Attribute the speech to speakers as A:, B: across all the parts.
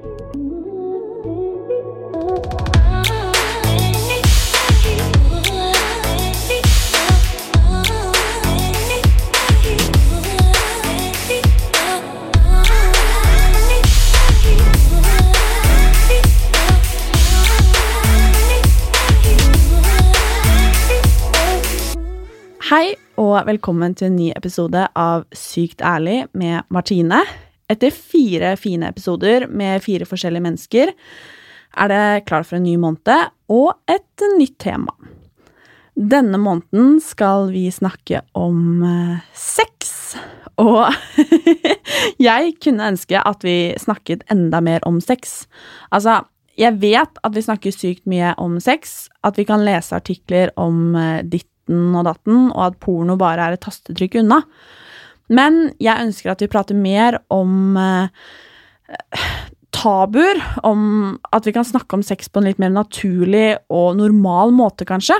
A: Hei og velkommen til en ny episode av Sykt ærlig med Martine. Etter fire fine episoder med fire forskjellige mennesker er det klart for en ny måned og et nytt tema. Denne måneden skal vi snakke om eh, sex. Og jeg kunne ønske at vi snakket enda mer om sex. Altså, jeg vet at vi snakker sykt mye om sex, at vi kan lese artikler om eh, ditten og datten, og at porno bare er et tastetrykk unna. Men jeg ønsker at vi prater mer om eh, tabuer, om at vi kan snakke om sex på en litt mer naturlig og normal måte, kanskje.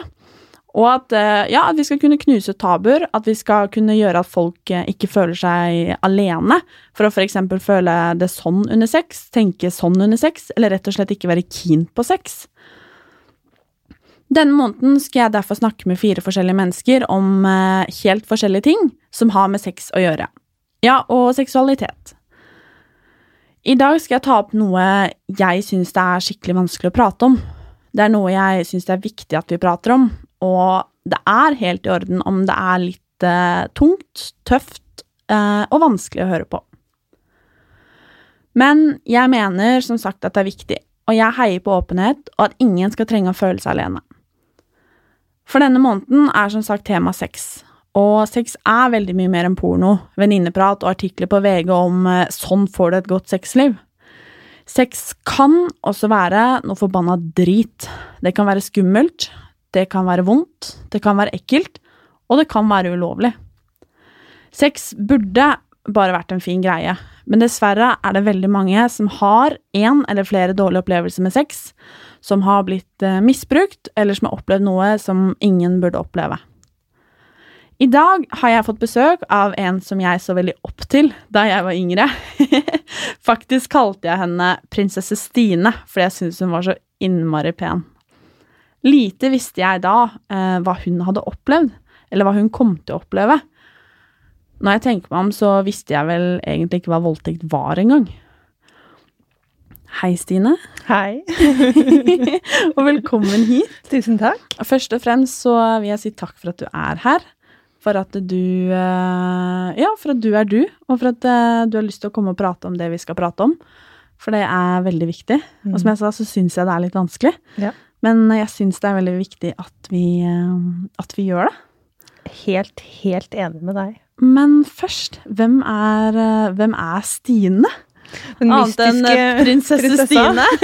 A: Og at, eh, ja, at vi skal kunne knuse tabuer, at vi skal kunne gjøre at folk eh, ikke føler seg alene, for å f.eks. føle det sånn under sex, tenke sånn under sex, eller rett og slett ikke være keen på sex. Denne måneden skal jeg derfor snakke med fire forskjellige mennesker om eh, helt forskjellige ting som har med sex å gjøre. Ja, og seksualitet. I dag skal jeg ta opp noe jeg syns det er skikkelig vanskelig å prate om. Det er noe jeg syns det er viktig at vi prater om, og det er helt i orden om det er litt eh, tungt, tøft eh, og vanskelig å høre på. Men jeg mener som sagt at det er viktig, og jeg heier på åpenhet og at ingen skal trenge å føle seg alene. For denne måneden er som sagt tema sex, og sex er veldig mye mer enn porno, venninneprat og artikler på VG om eh, 'sånn får du et godt sexliv'. Sex kan også være noe forbanna drit. Det kan være skummelt, det kan være vondt, det kan være ekkelt, og det kan være ulovlig. Sex burde bare vært en fin greie, men dessverre er det veldig mange som har én eller flere dårlige opplevelser med sex, som har blitt eh, misbrukt, eller som har opplevd noe som ingen burde oppleve. I dag har jeg fått besøk av en som jeg så veldig opp til da jeg var yngre. Faktisk kalte jeg henne prinsesse Stine, fordi jeg syntes hun var så innmari pen. Lite visste jeg da eh, hva hun hadde opplevd, eller hva hun kom til å oppleve. Når jeg tenker meg om, så visste jeg vel egentlig ikke hva voldtekt var engang. Hei, Stine.
B: Hei.
A: og velkommen hit.
B: Tusen takk.
A: Først og fremst så vil jeg si takk for at du er her. For at du eh, Ja, for at du er du, og for at eh, du har lyst til å komme og prate om det vi skal prate om. For det er veldig viktig. Og som jeg sa, så syns jeg det er litt vanskelig.
B: Ja.
A: Men jeg syns det er veldig viktig at vi, eh, at vi gjør det.
B: Helt, helt enig med deg.
A: Men først, hvem er, hvem er Stine?
B: Den
A: Annet enn
B: mystiske
A: prinsesse. Stine.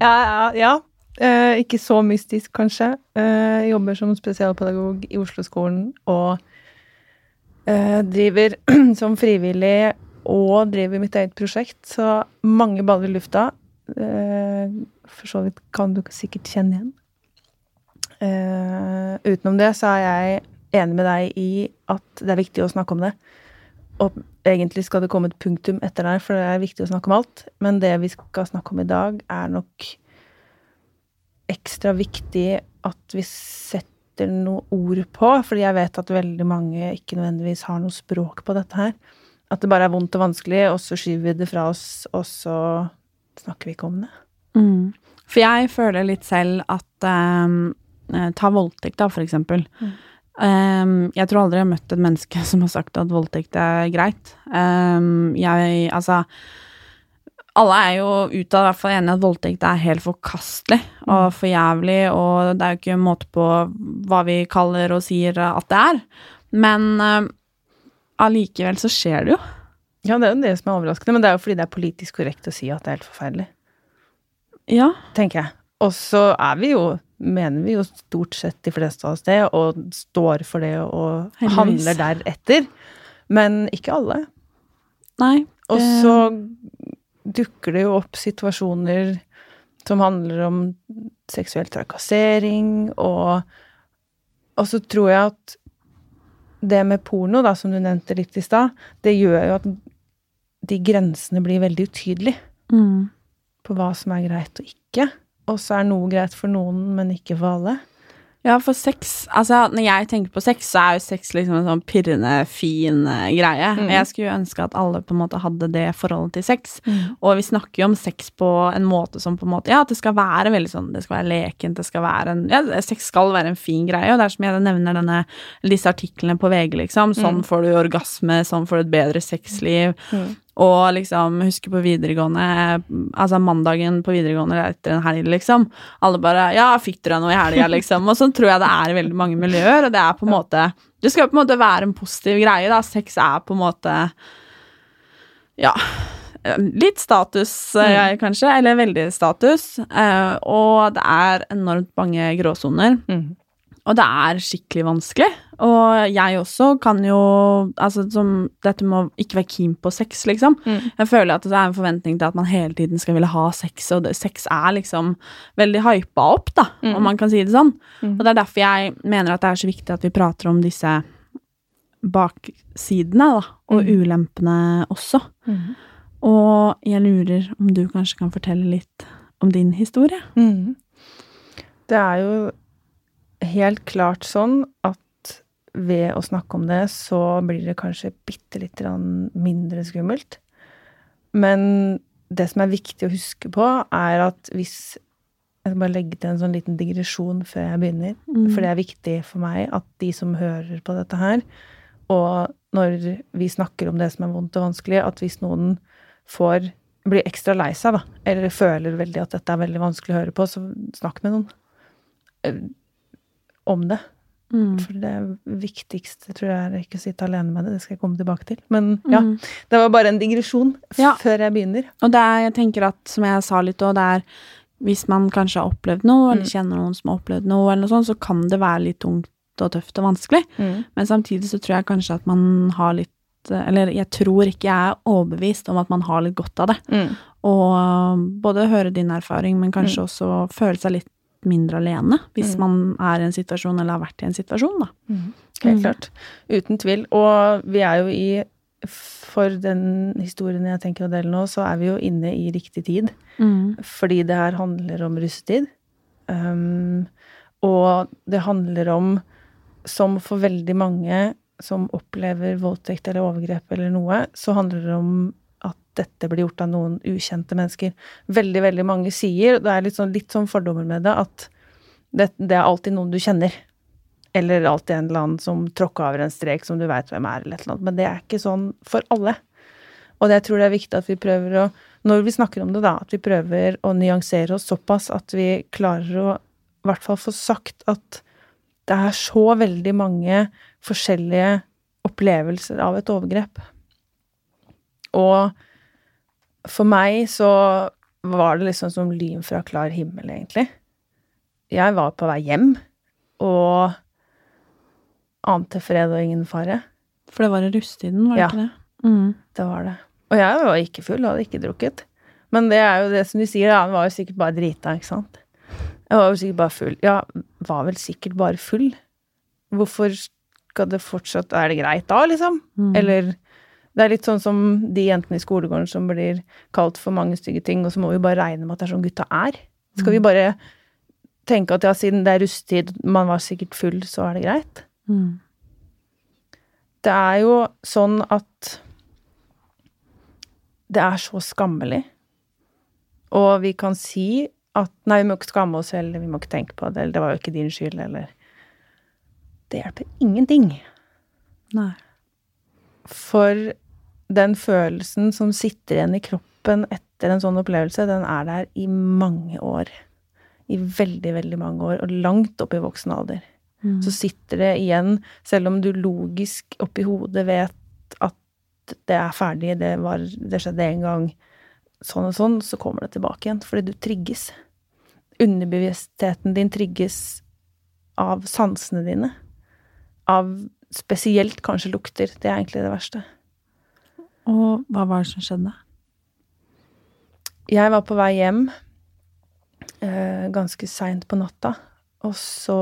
B: Ja, ja. ja. Eh, ikke så mystisk, kanskje. Eh, jobber som spesialpedagog i Oslo-skolen og eh, driver som frivillig og driver mitt eget prosjekt, så mange baller i lufta. Eh, for så vidt kan du sikkert kjenne igjen. Eh, utenom det så er jeg enig med deg i at det er viktig å snakke om det. Og egentlig skal det komme et punktum etter der, for det er viktig å snakke om alt. Men det vi skal snakke om i dag, er nok ekstra viktig at vi setter noe ord på, fordi jeg vet at veldig mange ikke nødvendigvis har noe språk på dette her. At det bare er vondt og vanskelig, og så skyver vi det fra oss, og så snakker vi ikke om det.
A: Mm. For jeg føler litt selv at um, Ta voldtekt, da, for eksempel.
B: Mm.
A: Um, jeg tror aldri jeg har møtt et menneske som har sagt at voldtekt er greit. Um, jeg Altså Alle er jo ut av hvert fall enige at voldtekt er helt forkastelig og for jævlig, og det er jo ikke måte på hva vi kaller og sier at det er. Men um, allikevel så skjer det jo.
B: Ja, det er jo det som er overraskende, men det er jo fordi det er politisk korrekt å si at det er helt forferdelig,
A: Ja.
B: tenker jeg. Og så er vi jo, mener vi jo stort sett de fleste av oss det, og står for det og
A: Heldigvis.
B: handler deretter. Men ikke alle.
A: Nei.
B: Og så dukker det jo opp situasjoner som handler om seksuell trakassering, og, og så tror jeg at det med porno, da, som du nevnte litt i stad, det gjør jo at de grensene blir veldig utydelige
A: Mm.
B: på hva som er greit og ikke. Og så er noe greit for noen, men ikke for alle.
A: Ja, for sex Altså, når jeg tenker på sex, så er jo sex liksom en sånn pirrende, fin eh, greie.
B: Mm.
A: Jeg skulle jo ønske at alle på en måte hadde det forholdet til sex. Og vi snakker jo om sex på en måte som på en måte Ja, at det skal være veldig sånn Det skal være lekent, det skal være en Ja, sex skal være en fin greie, og det er som jeg nevner denne disse artiklene på VG, liksom. Sånn
B: Mm.
A: får du orgasme, sånn får du et bedre sexliv. Og liksom, husker på videregående Altså mandagen på videregående etter en helg, liksom. Alle bare 'Ja, fikk dere noe i helga', liksom. Og sånn tror jeg det er i veldig mange miljøer, og det er på en måte Det skal på en måte være en positiv greie, da. Sex er på en måte Ja. Litt status, mm. kanskje, eller veldig status. eh, Og det er enormt mange gråsoner.
B: Mm.
A: Og det er skikkelig vanskelig. Og jeg også kan jo Altså som dette med å ikke være keen på sex, liksom.
B: Mm.
A: Jeg føler at det er en forventning til at man hele tiden skal ville ha sex, og det, sex er liksom veldig hypa opp, da,
B: Mm.
A: om man kan si det sånn.
B: Mm.
A: Og det er derfor jeg mener at det er så viktig at vi prater om disse baksidene, da, og
B: Mm.
A: ulempene også.
B: Mm.
A: Og jeg lurer om du kanskje kan fortelle litt om din historie?
B: Mm. Det er jo helt klart sånn at ved å snakke om det, så blir det kanskje bitte litt mindre skummelt. Men det som er viktig å huske på, er at hvis Jeg skal bare legge til en sånn liten digresjon før jeg begynner.
A: Mm.
B: For det er viktig for meg at de som hører på dette her, og når vi snakker om det som er vondt og vanskelig, at hvis noen får blir ekstra lei seg, da, eller føler veldig at dette er veldig vanskelig å høre på, så snakk med noen om det.
A: Mm.
B: For det viktigste tror jeg er ikke å sitte alene med det, det skal jeg komme tilbake til. Men ja,
A: Mm.
B: det var bare en digresjon
A: Ja.
B: før jeg begynner.
A: Og det er, jeg tenker at, som jeg sa litt òg, det er hvis man kanskje har opplevd noe, eller
B: Mm.
A: kjenner noen som har opplevd noe, eller noe sånt, så kan det være litt tungt og tøft og vanskelig. Men samtidig så tror jeg kanskje at man har litt Eller jeg tror ikke jeg er overbevist om at man har litt godt av det.
B: Mm.
A: Og både høre din erfaring, men kanskje også føle seg litt mindre alene, hvis
B: Mm.
A: man er i en situasjon eller har vært i en situasjon, da.
B: Helt
A: Mm.
B: klart. Uten tvil. Og vi er jo i For den historien jeg tenker å dele nå, så er vi jo inne i riktig tid. Fordi det her handler om russetid. Um, og det handler om, som for veldig mange som opplever voldtekt eller overgrep eller noe, så handler det om dette blir gjort av noen ukjente mennesker. Veldig, veldig mange sier, det er litt sånn, litt sånn fordommer med det, at det, det er alltid noen du kjenner. Eller alltid en eller annen som tråkka over en strek som du veit hvem er, eller et eller annet. Men det er ikke sånn for alle. Og det, jeg tror det er viktig at vi prøver å Når vi snakker om det, da, at vi prøver å nyansere oss såpass at vi klarer å i hvert fall få sagt at det er så veldig mange forskjellige opplevelser av et overgrep. Og for meg så var det liksom som lyn fra klar himmel, egentlig. Jeg var på vei hjem, og ante fred og ingen fare.
A: For det var i rusttiden, var det
B: Ja.
A: ikke det? Mm.
B: Det var det. Og jeg var ikke full, hadde ikke drukket. Men det er jo det som de sier, da. Han var jo sikkert bare drita, ikke sant. Jeg var jo sikkert bare full. Ja, var vel sikkert bare full. Hvorfor skal det fortsatt Er det greit da, liksom?
A: Mm.
B: Eller det er litt sånn som de jentene i skolegården som blir kalt for mange stygge ting, og så må vi bare regne med at det er sånn gutta er. Skal vi bare tenke at ja, siden det er russetid, man var sikkert full, så er det greit?
A: Mm.
B: Det er jo sånn at det er så skammelig. Og vi kan si at nei, vi må ikke skamme oss, eller vi må ikke tenke på det, eller det var jo ikke din skyld, eller Det hjelper ingenting.
A: Nei.
B: For den følelsen som sitter igjen i kroppen etter en sånn opplevelse, den er der i mange år. I veldig, veldig mange år, og langt opp i voksen alder.
A: Mm.
B: Så sitter det igjen, selv om du logisk oppi hodet vet at det er ferdig, det, var, det skjedde en gang, sånn og sånn, så kommer det tilbake igjen, fordi du trigges. Underbevisstheten din trigges av sansene dine. Av spesielt kanskje lukter. Det er egentlig det verste.
A: Og hva var det som skjedde?
B: Jeg var på vei hjem eh, ganske seint på natta, og så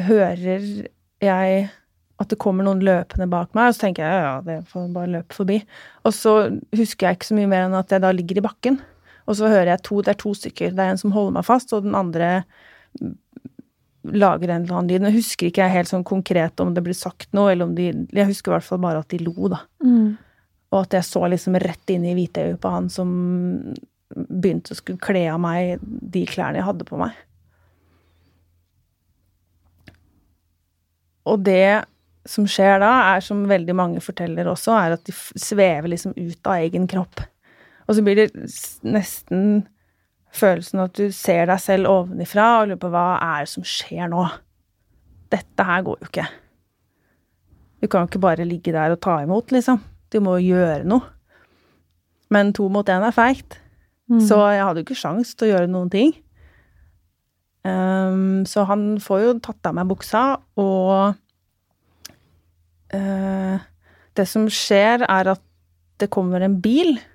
B: hører jeg at det kommer noen løpende bak meg, og så tenker jeg ja, det får bare løpe forbi. Og så husker jeg ikke så mye mer enn at jeg da ligger i bakken. Og så hører jeg to, det er to stykker. Det er en som holder meg fast, og den andre lager en eller annen lyd. Jeg husker ikke jeg helt sånn konkret om det blir sagt noe, eller om de Jeg husker i hvert fall bare at de lo, da.
A: Mm.
B: Og at jeg så liksom rett inn i hvitøyet på han som begynte å skulle kle av meg de klærne jeg hadde på meg. Og det som skjer da, er som veldig mange forteller også, er at de svever liksom ut av egen kropp. Og så blir det nesten følelsen at du ser deg selv ovenifra og lurer på hva er det som skjer nå? Dette her går jo ikke. Du kan jo ikke bare ligge der og ta imot, liksom. Du må jo gjøre noe. Men to mot én er feigt.
A: Mm.
B: Så jeg hadde jo ikke sjans til å gjøre noen ting. Um, så han får jo tatt av meg buksa, og uh, Det som skjer, er at det kommer en bil. Eh,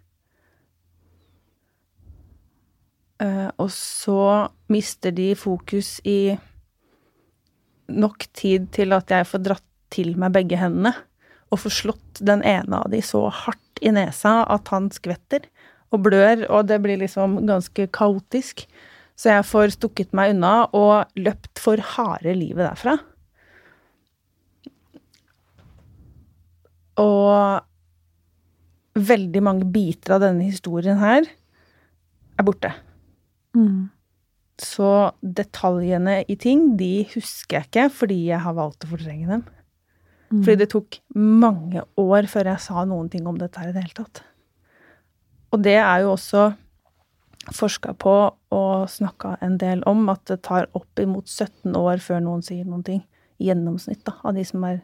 B: og så mister de fokus i nok tid til at jeg får dratt til meg begge hendene og får slått den ene av de så hardt i nesa at han skvetter og blør, og det blir liksom ganske kaotisk. Så jeg får stukket meg unna og løpt for harde livet derfra. Og veldig mange biter av denne historien her er borte.
A: Mm.
B: Så detaljene i ting, de husker jeg ikke fordi jeg har valgt å fortrenge dem.
A: Mm.
B: Fordi det tok mange år før jeg sa noen ting om dette her i det hele tatt. Og det er jo også forska på og snakka en del om, at det tar opp imot 17 år før noen sier noen ting. I gjennomsnitt, da, av de som har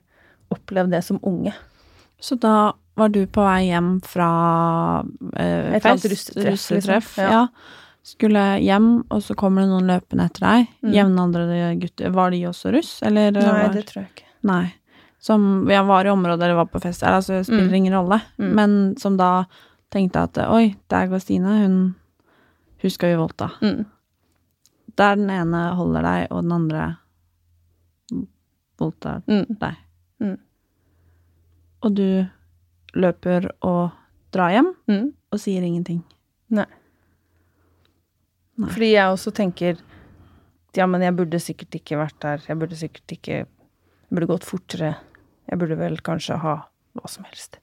B: opplevd det som unge.
A: Så da var du på vei hjem fra eh, fest,
B: russetreff,
A: russetreff,
B: liksom. Ja.
A: ja. Skulle hjem, og så kommer det noen løpende etter deg.
B: Mm.
A: Jevnaldrende gutter. Var de også russ, eller?
B: Nei,
A: var...
B: det tror jeg ikke.
A: Nei. Som jeg var i området eller var på fest, altså det spiller
B: Mm.
A: ingen rolle.
B: Mm.
A: Men som da tenkte at oi, der går Stine, hun, hun skal vi voldta.
B: Mm.
A: Der den ene holder deg, og den andre voldtar
B: Mm.
A: deg.
B: Mm.
A: Og du løper og drar hjem
B: Mm.
A: og sier ingenting.
B: Nei.
A: Nei.
B: Fordi jeg også tenker ja, men jeg burde sikkert ikke vært der. Jeg burde sikkert ikke Jeg burde gått fortere. Jeg burde vel kanskje ha hva som helst.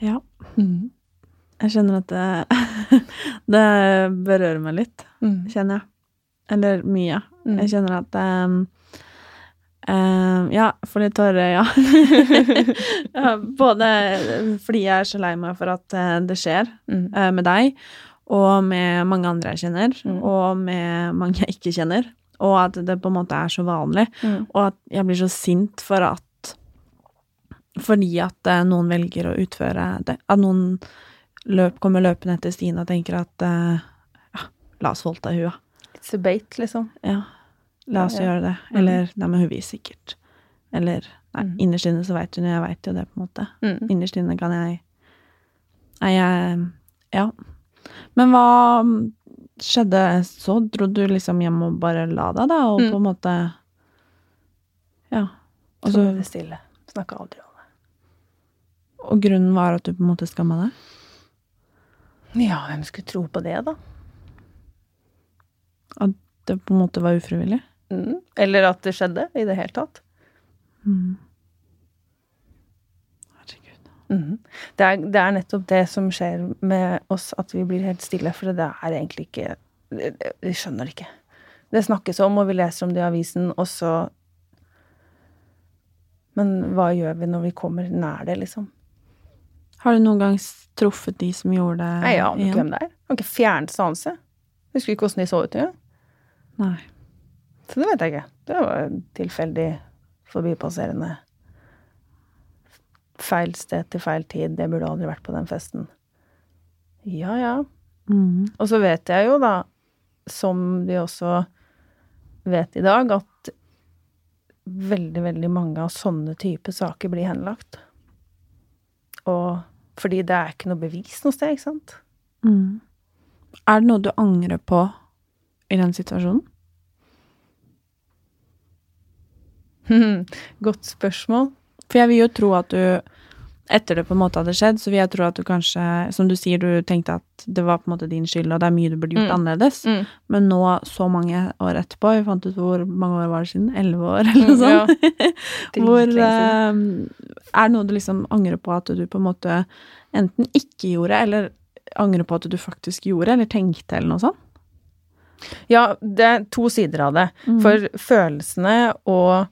A: Ja. Jeg skjønner at det, det berører meg litt,
B: Mm.
A: kjenner jeg. Eller mye.
B: Mm.
A: Jeg kjenner at um, um, Ja, for litt tårer, ja. Både fordi jeg er så lei meg for at eh, det skjer
B: Mm.
A: eh, med deg, og med mange andre jeg kjenner,
B: Mm.
A: og med mange jeg ikke kjenner. Og at det på en måte er så vanlig.
B: Mm.
A: Og at jeg blir så sint for at Fordi at eh, noen velger å utføre det. At noen løp, kommer løpende etter Stine og tenker at eh, ja, la oss voldta henne.
B: It's a bait, liksom.
A: Ja, la oss
B: Ja, ja.
A: gjøre det.
B: Mm.
A: Eller nei, men hun vil sikkert. Eller nei,
B: Mm.
A: innerst inne så veit hun, og jeg veit jo det, på en måte.
B: Mm.
A: Innerst inne kan jeg Nei, jeg Ja. Men hva skjedde så? Dro du liksom hjem og bare la deg, da, og
B: Mm.
A: på en måte Ja. Og
B: Så
A: så
B: ble det stille. Snakka aldri om det.
A: Og grunnen var at du på en måte skamma deg?
B: Ja, hvem skulle tro på det, da?
A: At det på en måte var ufrivillig?
B: Mm. Eller at det skjedde i det hele tatt.
A: Mm.
B: Mhm. Det, er, det er nettopp det som skjer med oss, at vi blir helt stille. For det er egentlig ikke Vi skjønner det ikke. Det snakkes om, og vi leser om det i avisen, og så Men hva gjør vi når vi kommer nær det, liksom?
A: Har du noen gang truffet de som gjorde det
B: Nei, jeg aner ikke hvem det er. Har ikke fjerneste anelse. Husker ikke åssen de så ut engang.
A: Nei.
B: Så det vet jeg ikke. Det var tilfeldig forbipasserende. Feil sted til feil tid. Jeg burde aldri vært på den festen. Ja, ja.
A: Mm.
B: Og så vet jeg jo, da, som de også vet i dag, at veldig, veldig mange av sånne type saker blir henlagt. Og fordi det er ikke noe bevis noe sted, ikke sant?
A: Mm. Er det noe du angrer på i den situasjonen?
B: Godt spørsmål.
A: For jeg vil jo tro at du etter det på en måte hadde skjedd, så vil jeg tro at du kanskje, som du sier, du tenkte at det var på en måte din skyld, og det er mye du burde gjort
B: Mm.
A: annerledes.
B: Mm.
A: Men nå, så mange år etterpå, vi fant ut hvor mange år var det siden? Elleve år, eller noe sånt. hvor
B: Dritlenge
A: eh, Er det noe du liksom angrer på at du på en måte enten ikke gjorde, eller angrer på at du faktisk gjorde, eller tenkte, eller noe sånt?
B: Ja, det er to sider av det.
A: Mm.
B: For følelsene og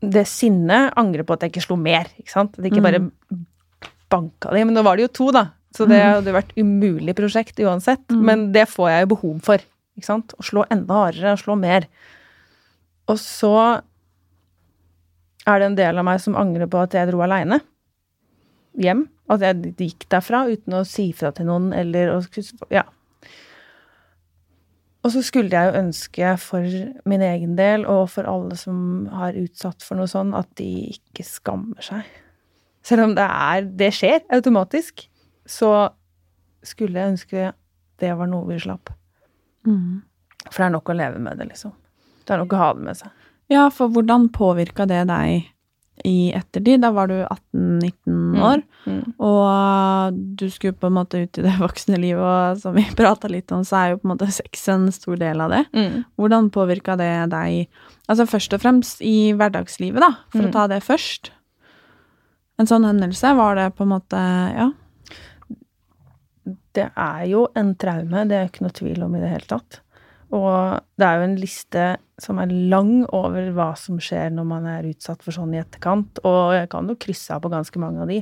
B: det sinnet angrer på at jeg ikke slo mer, ikke sant? At jeg ikke bare banka de. Men nå var det jo to, da. Så det hadde vært umulig prosjekt uansett.
A: Mm.
B: Men det får jeg jo behov for, ikke sant? Å slå enda hardere, å slå mer. Og så er det en del av meg som angrer på at jeg dro aleine hjem. At jeg gikk derfra uten å si fra til noen, eller å Ja. Og så skulle jeg jo ønske for min egen del, og for alle som har utsatt for noe sånn, at de ikke skammer seg. Selv om det er Det skjer automatisk, så skulle jeg ønske det var noe vi slapp.
A: Mm.
B: For det er nok å leve med det, liksom. Det er nok å ha det med seg.
A: Ja, for hvordan påvirka det deg i ettertid? Da var du 18-19 år,
B: Mm.
A: og du skulle på en måte ut i det voksne livet, og som vi prata litt om, så er jo på en måte sex en stor del av det.
B: Mm.
A: Hvordan påvirka det deg, altså først og fremst i hverdagslivet, da, for
B: Mm.
A: å ta det først? En sånn hendelse, var det på en måte Ja.
B: Det er jo en traume, det er ikke noe tvil om i det hele tatt. Og det er jo en liste som er lang over hva som skjer når man er utsatt for sånn i etterkant, og jeg kan jo krysse av på ganske mange av de.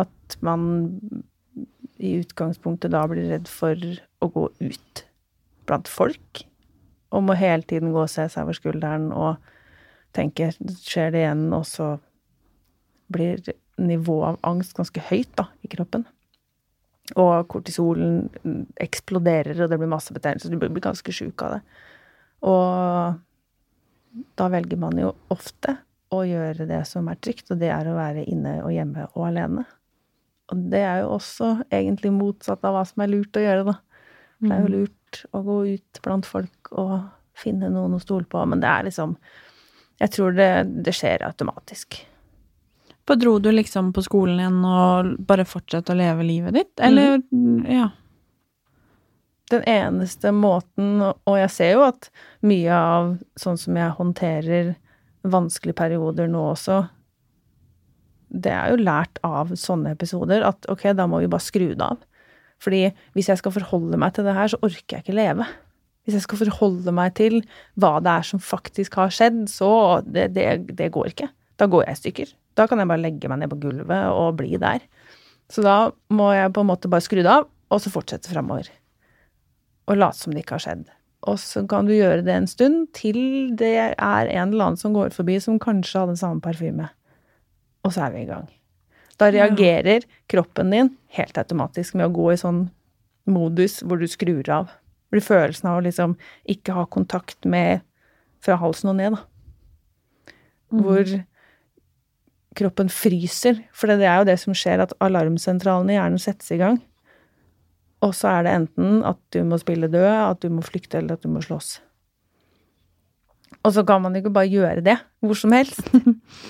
B: At man i utgangspunktet da blir redd for å gå ut blant folk, og må hele tiden gå og se seg over skulderen og tenke skjer det igjen, og så blir nivået av angst ganske høyt da, i kroppen. Og kortisolen eksploderer, og det blir masse betennelse. Du blir ganske sjuk av det. Og da velger man jo ofte å gjøre det som er trygt, og det er å være inne og hjemme og alene. Og det er jo også egentlig motsatt av hva som er lurt å gjøre, da. Det er jo lurt å gå ut blant folk og finne noen å stole på, men det er liksom Jeg tror det, det skjer automatisk.
A: For dro du liksom på skolen igjen og bare fortsatte å leve livet ditt, eller Ja.
B: den eneste måten, og jeg ser jo at mye av sånn som jeg håndterer vanskelige perioder nå også, det er jo lært av sånne episoder at ok, da må vi bare skru det av. Fordi hvis jeg skal forholde meg til det her, så orker jeg ikke leve. Hvis jeg skal forholde meg til hva det er som faktisk har skjedd, så det, det, det går ikke. Da går jeg i stykker. Da kan jeg bare legge meg ned på gulvet og bli der. Så da må jeg på en måte bare skru det av, og så fortsette framover og late som det ikke har skjedd. Og så kan du gjøre det en stund til det er en eller annen som går forbi som kanskje hadde samme parfyme. Og så er vi i gang. Da reagerer kroppen din helt automatisk med å gå i sånn modus hvor du skrur av. Blir følelsen av å liksom ikke ha kontakt med fra halsen og ned, da. Hvor kroppen fryser. For det er jo det som skjer, at alarmsentralen i hjernen settes i gang. Og så er det enten at du må spille død, at du må flykte, eller at du må slåss. Og så kan man ikke bare gjøre det hvor som helst.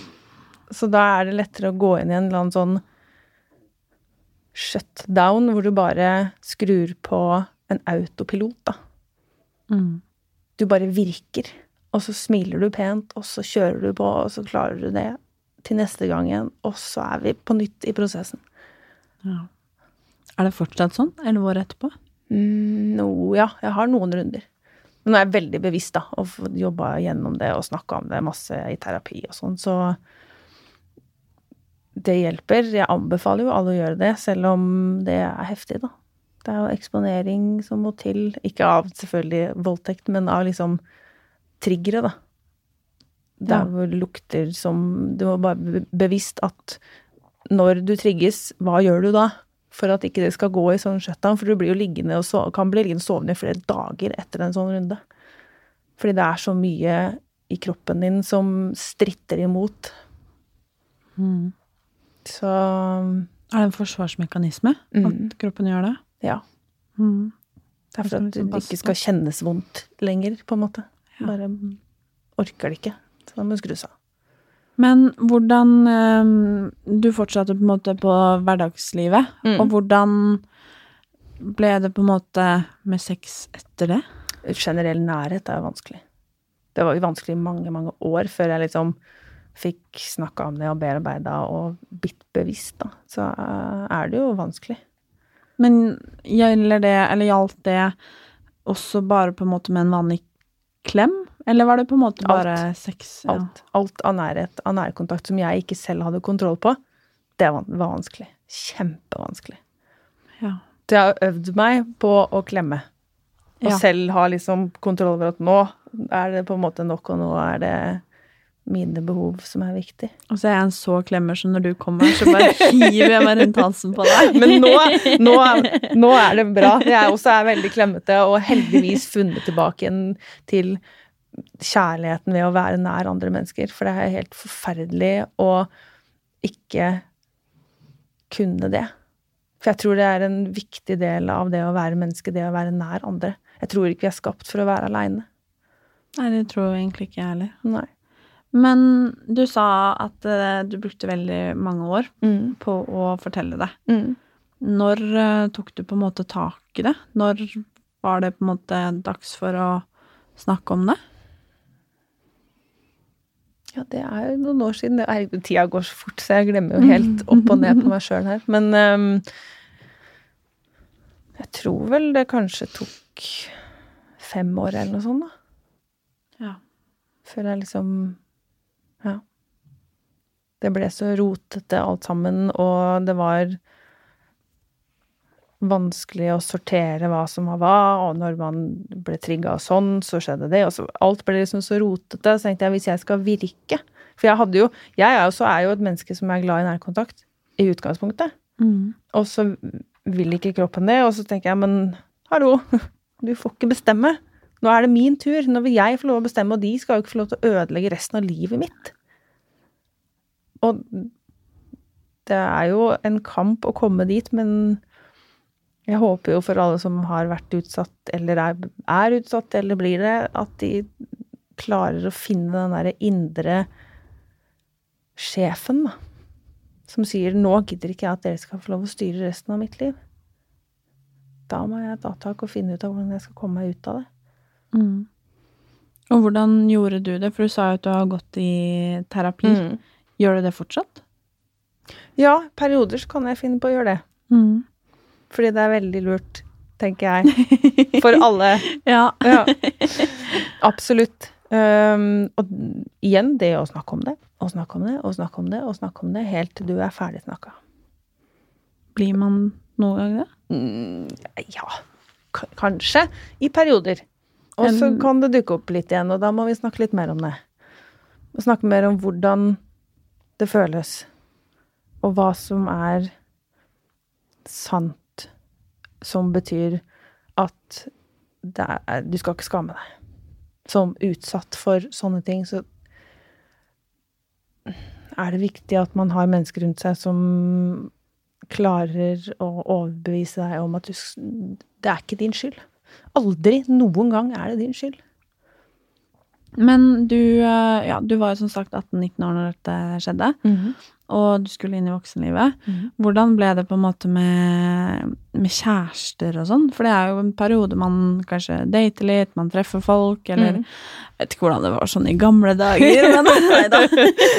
B: så da er det lettere å gå inn i en eller annen sånn shutdown, hvor du bare skrur på en autopilot, da.
A: Mm.
B: Du bare virker, og så smiler du pent, og så kjører du på, og så klarer du det til neste gang igjen, og så er vi på nytt i prosessen.
A: ja. Er det fortsatt sånn, elleve år etterpå?
B: Mm, no, ja, jeg har noen runder. Men nå er jeg veldig bevisst, da, og jobba gjennom det og snakka om det masse i terapi og sånn, så det hjelper. Jeg anbefaler jo alle å gjøre det, selv om det er heftig, da. Det er jo eksponering som må til. Ikke av selvfølgelig voldtekt, men av liksom triggere, da. Der hvor det lukter som Du må bare be- bevisst at når du trigges, hva gjør du da? For at ikke det skal gå i sånn shutdown. For du blir jo liggende og sove, kan bli liggende sovende i flere dager etter en sånn runde. Fordi det er så mye i kroppen din som stritter imot.
A: Mm.
B: Så
A: Er det en forsvarsmekanisme
B: Mm.
A: at kroppen gjør det?
B: ja.
A: Mm.
B: Det er for at
A: liksom
B: det ikke skal kjennes vondt lenger, på en måte.
A: Ja.
B: Bare orker det ikke. Så da må du skru seg av.
A: Men hvordan eh, Du fortsatte på en måte på hverdagslivet,
B: Mm.
A: og hvordan ble det på en måte med sex etter det?
B: Generell nærhet er jo vanskelig. Det var jo vanskelig i mange, mange år før jeg liksom fikk snakka om det og bearbeida og blitt bevisst, da. Så eh, er det jo vanskelig.
A: Men gjelder det, eller gjaldt det også bare på en måte med en vanlig klem? Eller var det på en måte
B: Alt.
A: bare sex? Ja.
B: Alt, alt av nærhet, av nærkontakt som jeg ikke selv hadde kontroll på, det var, vanskelig. Kjempevanskelig.
A: Ja.
B: Så jeg har øvd meg på å klemme. Og
A: Ja.
B: selv ha liksom kontroll over at nå er det på en måte nok, og nå er det mine behov som er viktig.
A: Og så er jeg en så klemmer, så når du kommer, så bare hiver jeg meg rundt halsen på deg.
B: Men nå, nå, nå er det bra. Jeg også er veldig klemmete, og heldigvis funnet tilbake til kjærligheten ved å være nær andre mennesker. For det er helt forferdelig å ikke kunne det. For jeg tror det er en viktig del av det å være menneske, det å være nær andre. Jeg tror ikke vi er skapt for å være aleine.
A: Nei, det tror jeg egentlig ikke jeg heller.
B: Nei.
A: Men du sa at eh, du brukte veldig mange år
B: Mm.
A: på å fortelle det.
B: Mm.
A: Når eh, tok du på en måte tak i det? Når var det på en måte dags for å snakke om det?
B: Ja, det er jo noen år siden. Det er, tida går så fort, så jeg glemmer jo helt opp og ned på meg sjøl her. Men um, jeg tror vel det kanskje tok fem år eller noe sånt, da.
A: Ja.
B: Før jeg liksom Ja. Det ble så rotete alt sammen, og det var vanskelig å sortere hva som var hva, og når man ble trigga sånn, så skjedde det. Og så, alt ble liksom så rotete. Så tenkte jeg hvis jeg skal virke For jeg hadde jo Jeg er jo, så er jo et menneske som er glad i nærkontakt, i utgangspunktet.
A: Mm.
B: Og så vil ikke kroppen det, og så tenker jeg, men hallo, du får ikke bestemme. Nå er det min tur. Nå vil jeg få lov å bestemme, og de skal jo ikke få lov til å ødelegge resten av livet mitt. Og det er jo en kamp å komme dit, men jeg håper jo for alle som har vært utsatt, eller er, er utsatt, eller blir det, at de klarer å finne den derre indre sjefen, da som sier 'nå gidder ikke jeg at dere skal få lov å styre resten av mitt liv'. Da må jeg ta tak og finne ut av hvordan jeg skal komme meg ut av det.
A: Mm. Og hvordan gjorde du det? For du sa jo at du har gått i terapi.
B: Mm.
A: Gjør du det fortsatt?
B: Ja, perioder så kan jeg finne på å gjøre det.
A: Mm.
B: Fordi det er veldig lurt, tenker jeg. For alle.
A: Ja.
B: Ja. Absolutt. Um, og igjen, det å snakke om det, og snakke om det, og snakke om det, og snakke om det, helt til du er ferdig snakka.
A: Blir man noen gang det?
B: Mm, ja, k kanskje. I perioder. Og så
A: En-
B: kan det dukke opp litt igjen, og da må vi snakke litt mer om det. Og snakke mer om hvordan det føles, og hva som er sant, som betyr at er, du skal ikke skamme deg. Som utsatt for sånne ting, så er det viktig at man har mennesker rundt seg som klarer å overbevise deg om at du, det er ikke din skyld. Aldri noen gang er det din skyld.
A: Men du, eh, ja, du var jo som sagt 18-19 år når dette skjedde, og du skulle inn i voksenlivet.
B: Mm.
A: Hvordan ble det på en måte med, med kjærester og sånn? For det er jo en periode man kanskje dater litt, man treffer folk, eller
B: mm.
A: Jeg vet ikke hvordan det var sånn i gamle dager, men nei da.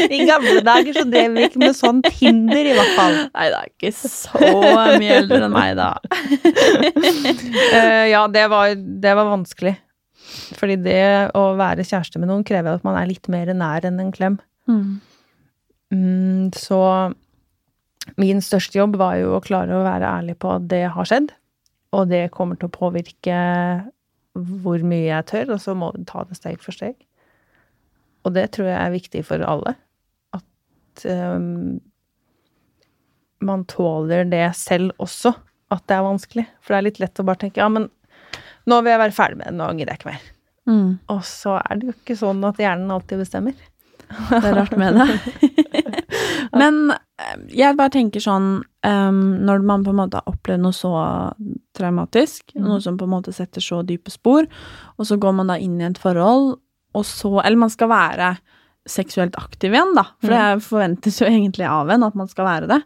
B: I gamle dager så drev vi ikke med sånn Tinder, i hvert fall.
A: Nei da, ikke så mye eldre enn meg, da.
B: uh, ja, det var, det var vanskelig. Fordi det å være kjæreste med noen krever at man er litt mer nær enn en klem.
A: Mm.
B: Mm, så min største jobb var jo å klare å være ærlig på at det har skjedd. Og det kommer til å påvirke hvor mye jeg tør, og så må vi ta det steg for steg. Og det tror jeg er viktig for alle. At um, man tåler det selv også, at det er vanskelig. For det er litt lett å bare tenke ja, men nå vil jeg være ferdig med det, nå gidder jeg ikke mer.
A: Mm.
B: Og så er det jo ikke sånn at hjernen alltid bestemmer.
A: Det er rart med det. Men eh, jeg bare tenker sånn um, Når man på en måte har opplevd noe så traumatisk,
B: mm.
A: noe som på en måte setter så dype spor, og så går man da inn i et forhold, og så Eller man skal være seksuelt aktiv igjen, da. For det forventes jo egentlig av en at man skal være det.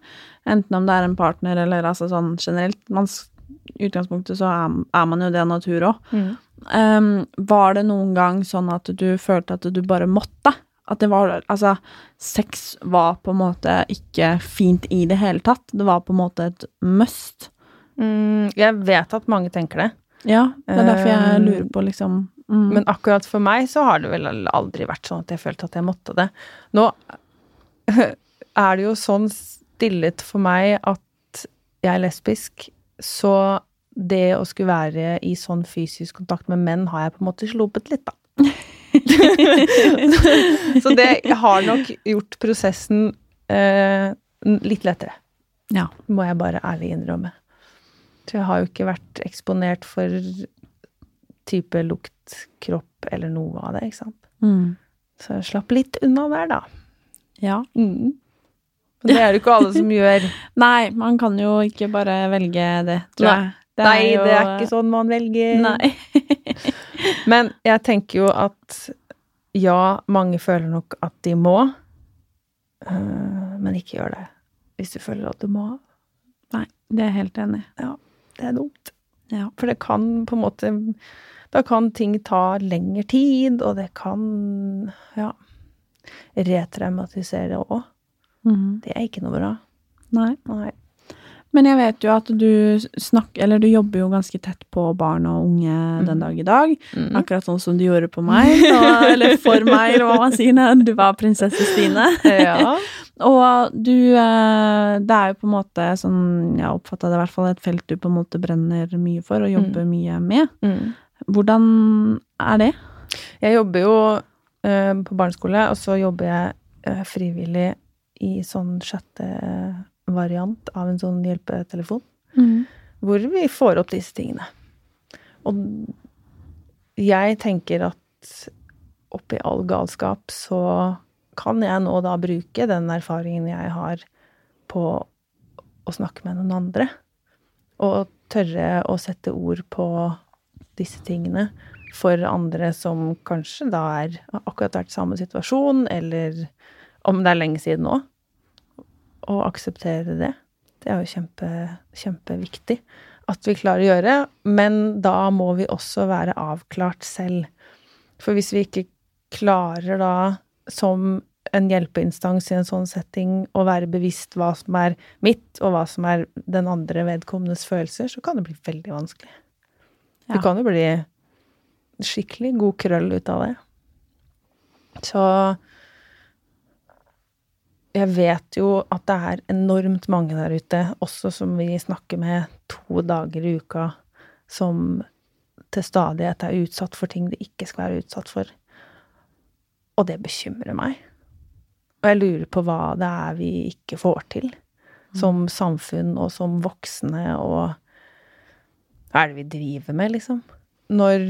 A: Enten om det er en partner eller altså sånn generelt. I utgangspunktet så er, er man jo det av natur òg.
B: Mm.
A: Um, var det noen gang sånn at du følte at du bare måtte? At det var Altså, sex var på en måte ikke fint i det hele tatt. Det var på en måte et must.
B: Mm, jeg vet at mange tenker det,
A: Ja, det er derfor jeg
B: Um,
A: lurer på, liksom mm.
B: men akkurat for meg så har det vel aldri vært sånn at jeg følte at jeg måtte det. Nå er det jo sånn stillet for meg at jeg er lesbisk, så det å skulle være i sånn fysisk kontakt med menn har jeg på en måte sluppet litt, da. så det har nok gjort prosessen eh, litt lettere.
A: Ja.
B: må jeg bare ærlig innrømme. Så jeg har jo ikke vært eksponert for type lukt, kropp eller noe av det, ikke sant.
A: Mm.
B: Så jeg slapp litt unna der, da.
A: Ja.
B: Men det er det ikke alle som gjør.
A: Nei, man kan jo ikke bare velge det, tror
B: Nei.
A: jeg. Det
B: Nei,
A: jo-
B: det er ikke sånn man velger.
A: Nei.
B: Men jeg tenker jo at ja, mange føler nok at de må, øh, men ikke gjør det hvis du føler at du må.
A: Nei, det er jeg helt enig i.
B: Det er dumt.
A: Ja.
B: For det kan på en måte Da kan ting ta lengre tid, og det kan ja retraumatisere òg.
A: Mhm.
B: Det er ikke noe bra.
A: Nei.
B: Nei.
A: Men jeg vet jo at du snakker Eller du jobber jo ganske tett på barn og unge den dag i dag.
B: Mm.
A: Akkurat sånn som du gjorde på meg. Og, eller for meg, eller hva man sier når du var prinsesse Stine.
B: Ja.
A: Og du eh, Det er jo på en måte sånn Jeg oppfatta det i hvert fall et felt du på en måte brenner mye for og jobber mye med.
B: Mm.
A: Hvordan er det?
B: Jeg jobber jo eh, på barneskole, og så jobber jeg eh, frivillig i sånn sjette variant av en sånn hjelpetelefon. hvor vi får opp disse tingene. Og jeg tenker at oppi all galskap så kan jeg nå da bruke den erfaringen jeg har på å snakke med noen andre. Og tørre å sette ord på disse tingene for andre som kanskje da er akkurat vært i samme situasjon, eller om det er lenge siden nå. Og akseptere det. Det er jo kjempe, kjempeviktig at vi klarer å gjøre, men da må vi også være avklart selv. For hvis vi ikke klarer da, som en hjelpeinstans i en sånn setting, å være bevisst hva som er mitt, og hva som er den andre vedkommendes følelser, så kan det bli veldig vanskelig.
A: Ja.
B: Det kan jo bli skikkelig god krøll ut av det. Så jeg vet jo at det er enormt mange der ute, også som vi snakker med to dager i uka, som til stadighet er utsatt for ting de ikke skal være utsatt for. Og det bekymrer meg. Og jeg lurer på hva det er vi ikke får til som samfunn og som voksne, og hva er det vi driver med, liksom? Når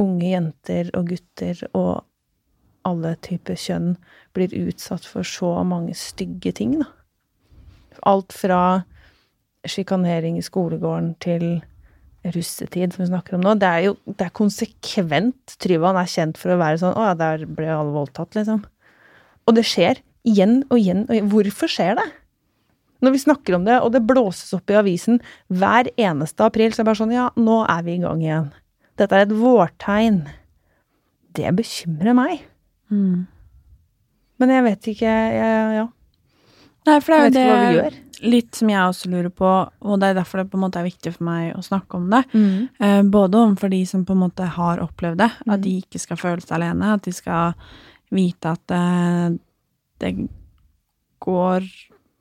B: unge jenter og gutter og alle typer kjønn blir utsatt for så mange stygge ting, da. Alt fra sjikanering i skolegården til russetid, som vi snakker om nå. Det er jo det er konsekvent. Tryvann er kjent for å være sånn Å ja, der ble alle voldtatt, liksom. Og det skjer igjen og igjen og igjen. Hvorfor skjer det? Når vi snakker om det, og det blåses opp i avisen hver eneste april, så er det bare sånn Ja, nå er vi i gang igjen. Dette er et vårtegn. Det bekymrer meg.
A: Mm.
B: Men jeg vet ikke jeg, Ja.
A: Nei, for det er
B: vet ikke hva vi
A: jo
B: gjør.
A: det litt som jeg også lurer på, og det er derfor det på en måte er viktig for meg å snakke om det. Eh, både overfor de som på en måte har opplevd det,
B: Mm.
A: at de ikke skal føle seg alene, at de skal vite at eh, det går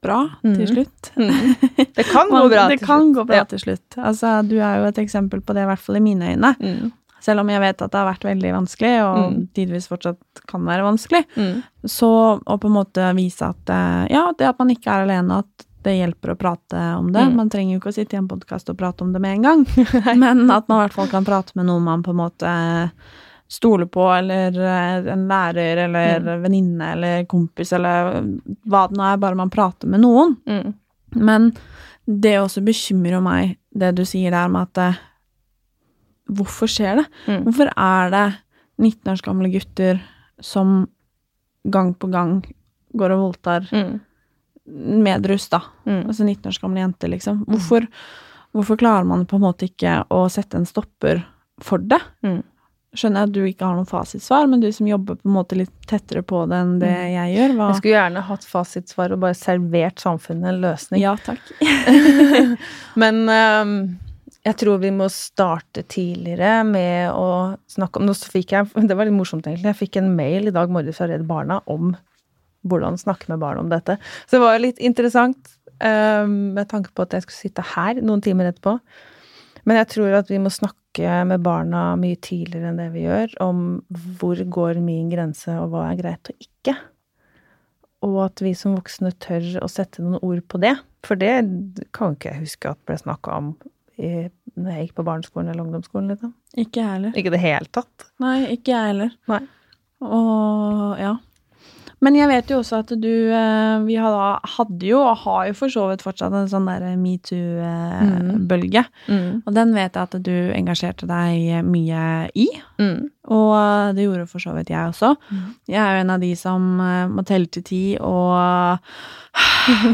A: bra til
B: slutt.
A: slutt.
B: Det kan gå bra.
A: det
B: til
A: kan
B: slutt.
A: gå bra
B: Ja.
A: til slutt. Altså, du er jo et eksempel på det, i hvert fall i mine øyne.
B: Mm.
A: Selv om jeg vet at det har vært veldig vanskelig, og
B: Mm.
A: tidvis fortsatt kan være vanskelig.
B: Mm.
A: Så å på en måte vise at eh, ja, det at man ikke er alene, at det hjelper å prate om det.
B: Mm.
A: Man trenger jo ikke å sitte i en podkast og prate om det med en gang, men at man i hvert fall kan prate med noen man på en måte stoler på, eller eh, en lærer, eller
B: Mm.
A: venninne, eller kompis, eller hva det nå er, bare man prater med noen.
B: Mm.
A: Men det også bekymrer meg, det du sier der med at eh, Hvorfor skjer det?
B: Mm.
A: Hvorfor er det 19 års gamle gutter som gang på gang går og voldtar
B: Mm.
A: medrus, da.
B: Mm.
A: Altså 19 års gamle jenter, liksom. Hvorfor, hvorfor klarer man på en måte ikke å sette en stopper for det?
B: Mm.
A: Skjønner jeg at du ikke har noen fasitsvar, men du som jobber på en måte litt tettere på det enn det
B: Mm.
A: jeg gjør, hva
B: Jeg skulle gjerne hatt fasitsvar og bare servert samfunnet en løsning.
A: Ja, takk.
B: Men ehm, jeg tror vi må starte tidligere med å snakke om Nå fikk jeg Det var litt morsomt, egentlig. Jeg fikk en mail i dag morges fra Redd Barna om hvordan snakke med barn om dette. Så det var litt interessant, ehm, med tanke på at jeg skulle sitte her noen timer etterpå. Men jeg tror at vi må snakke med barna mye tidligere enn det vi gjør, om hvor går min grense, og hva er greit og ikke. Og at vi som voksne tør å sette noen ord på det. For det kan ikke jeg huske at ble snakka om i, når jeg gikk på barneskolen eller ungdomsskolen. Liksom.
A: Ikke jeg heller.
B: Ikke i det hele tatt.
A: Nei, ikke jeg heller.
B: Nei.
A: Og ja. Men jeg vet jo også at du eh, Vi hadde, jo, og har jo for så vidt fortsatt, en sånn der metoo-bølge.
B: Mm.
A: Og den vet jeg at du engasjerte deg mye i.
B: Mm.
A: Og det gjorde for så vidt jeg også.
B: Mm.
A: Jeg er jo en av de som eh, må telle til ti og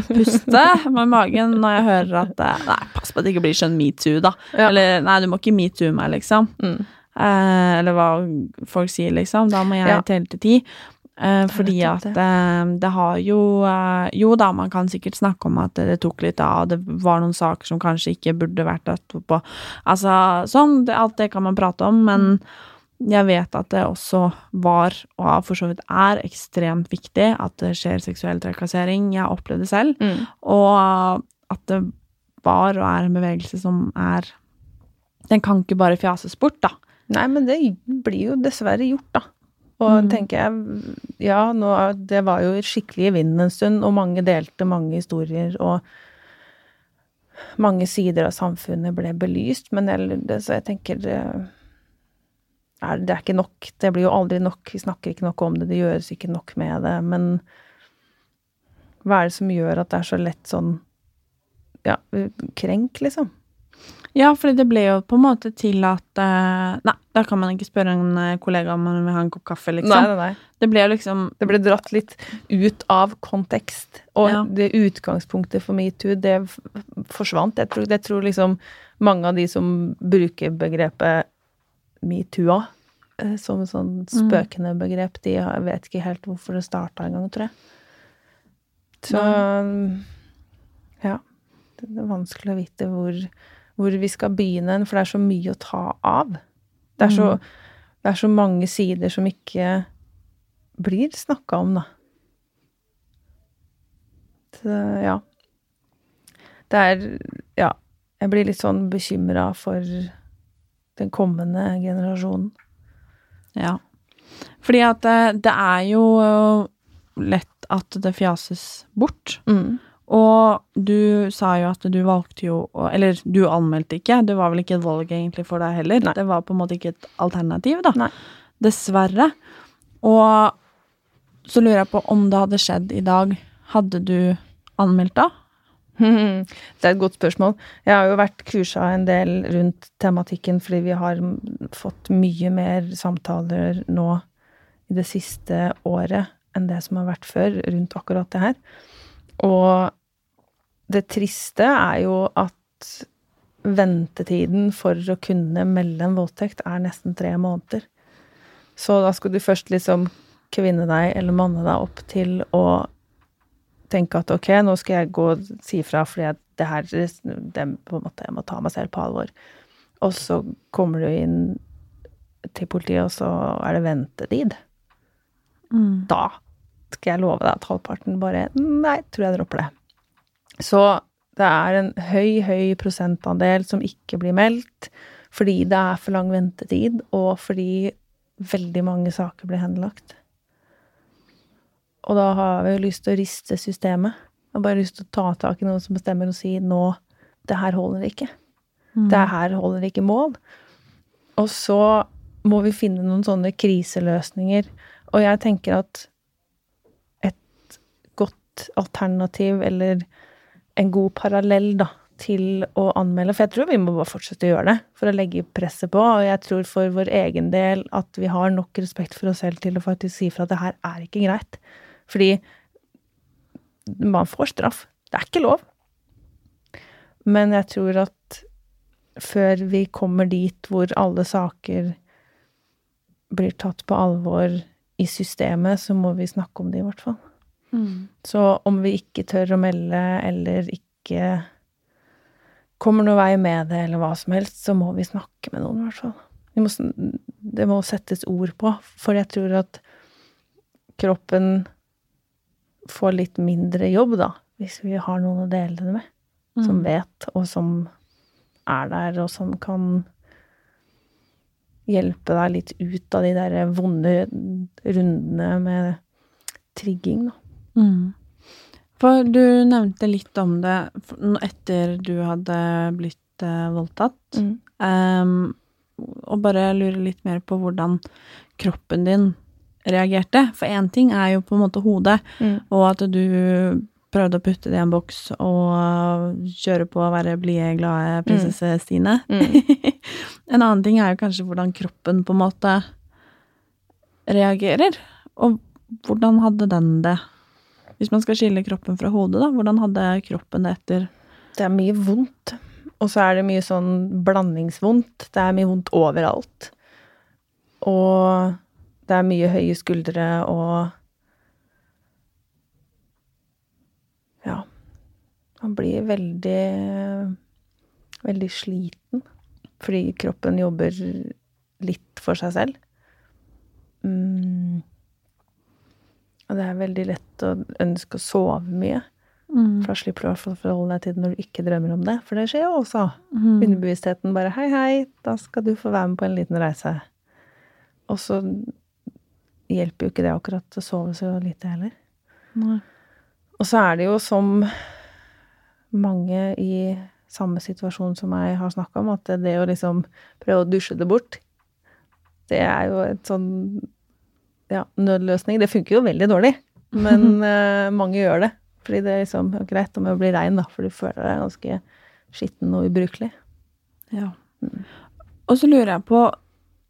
A: puste med magen når jeg hører at eh, Nei, pass på at det ikke blir sånn metoo, da.
B: Ja.
A: Eller nei, du må ikke metoo meg, liksom.
B: Mm.
A: Eh, eller hva folk sier, liksom. Da må jeg
B: Ja.
A: telle til ti. Eh, fordi at
B: det.
A: eh, det har jo eh, Jo da, man kan sikkert snakke om at det tok litt av, det var noen saker som kanskje ikke burde vært etterpå. Altså sånn, det, alt det kan man prate om, men jeg vet at det også var, og for så vidt er, ekstremt viktig at det skjer seksuell trakassering. Jeg har opplevd det selv.
B: Mm.
A: Og at det var og er en bevegelse som er Den kan ikke bare fjases bort, da.
B: Nei, men det blir jo dessverre gjort, da. Og
A: Mm.
B: tenker jeg Ja, nå, det var jo skikkelig i vinden en stund, og mange delte mange historier, og mange sider av samfunnet ble belyst, men jeg, det, så jeg tenker det er, det er ikke nok. Det blir jo aldri nok. Vi snakker ikke nok om det, det gjøres ikke nok med det. Men hva er det som gjør at det er så lett sånn ja, krenk, liksom?
A: Ja, for det ble jo på en måte til at eh, Nei, da kan man ikke spørre en eh, kollega om man vil ha en kopp kaffe, liksom.
B: Nei, nei, nei.
A: Det ble jo liksom
B: Det ble dratt litt ut av kontekst. Og
A: Ja.
B: det utgangspunktet for metoo, det f- forsvant. Jeg tror, jeg tror liksom mange av de som bruker begrepet metoo eh, som et sånn spøkende begrep, de har- vet ikke helt hvorfor det starta engang, tror jeg. Så ja. Det er vanskelig å vite hvor, hvor vi skal begynne, for det er så mye å ta av. Det er så, det er så mange sider som ikke blir snakka om, da. Så, ja. Det er Ja. Jeg blir litt sånn bekymra for den kommende generasjonen.
A: Ja. Fordi at det, det er jo eh, lett at det fjases bort. Og du sa jo at du valgte jo å Eller du anmeldte ikke, det var vel ikke et valg egentlig for deg heller.
B: Nei.
A: Det var på en måte ikke et alternativ, da.
B: Nei.
A: Dessverre. Og så lurer jeg på om det hadde skjedd i dag, hadde du anmeldt da?
B: Det er et godt spørsmål. Jeg har jo vært kursa en del rundt tematikken fordi vi har fått mye mer samtaler nå i det siste året enn det som har vært før rundt akkurat det her. Og det triste er jo at ventetiden for å kunne melde en voldtekt er nesten tre måneder. Så da skulle du først liksom kvinne deg eller manne deg opp til å tenke at ok, nå skal jeg gå og si fra fordi jeg, det her det, på en måte, Jeg må ta meg selv på alvor. Og så kommer du inn til politiet, og så er det ventetid. Da skal jeg love deg at halvparten bare Nei, tror jeg dropper det. Så det er en høy, høy prosentandel som ikke blir meldt fordi det er for lang ventetid, og fordi veldig mange saker blir henlagt. Og da har vi jo lyst til å riste systemet. Jeg har bare lyst til å ta tak i noen som bestemmer og si nå det her holder ikke. Det her holder ikke mål. Og så må vi finne noen sånne kriseløsninger. Og jeg tenker at alternativ, eller en god parallell, da, til å anmelde, for jeg tror vi må bare fortsette å gjøre det for å legge presset på. Og jeg tror for vår egen del at vi har nok respekt for oss selv til å faktisk si fra at det her er ikke greit. Fordi man får straff. Det er ikke lov. Men jeg tror at før vi kommer dit hvor alle saker blir tatt på alvor i systemet, så må vi snakke om det, i hvert fall.
A: Mm.
B: Så om vi ikke tør å melde, eller ikke kommer noen vei med det, eller hva som helst, så må vi snakke med noen, i hvert fall. Vi må, det må settes ord på, for jeg tror at kroppen får litt mindre jobb, da, hvis vi har noen å dele det med, som
A: Mm.
B: vet, og som er der, og som kan hjelpe deg litt ut av de der vonde rundene med trigging, da.
A: Mm. For du nevnte litt om det etter du hadde blitt eh, voldtatt. Ehm, og bare lure litt mer på hvordan kroppen din reagerte. For én ting er jo på en måte hodet,
B: Mm.
A: og at du prøvde å putte det i en boks og kjøre på å være blide, glade prinsesse Stine.
B: Mm.
A: en annen ting er jo kanskje hvordan kroppen på en måte reagerer. Og hvordan hadde den det? Hvis man skal skille kroppen fra hodet, da, hvordan hadde kroppen det etter
B: Det er mye vondt. Og så er det mye sånn blandingsvondt. Det er mye vondt overalt. Og det er mye høye skuldre og Ja. Man blir veldig veldig sliten fordi kroppen jobber litt for seg selv. Mm. Og det er veldig lett å ønske å sove mye.
A: mm.
B: For da slipper du i hvert fall å forholde deg til det når du ikke drømmer om det. For det skjer jo også.
A: Mm.
B: Underbevisstheten bare 'hei, hei, da skal du få være med på en liten reise'. Og så hjelper jo ikke det akkurat å sove så lite heller.
A: Nei.
B: Og så er det jo som mange i samme situasjon som jeg har snakka om, at det å liksom prøve å dusje det bort, det er jo et sånn ja, nødløsning. Det funker jo veldig dårlig, men uh, mange gjør det. Fordi det er liksom ja, greit om det blir regn, da, for du føler deg ganske skitten og ubrukelig.
A: Ja. Og så lurer jeg på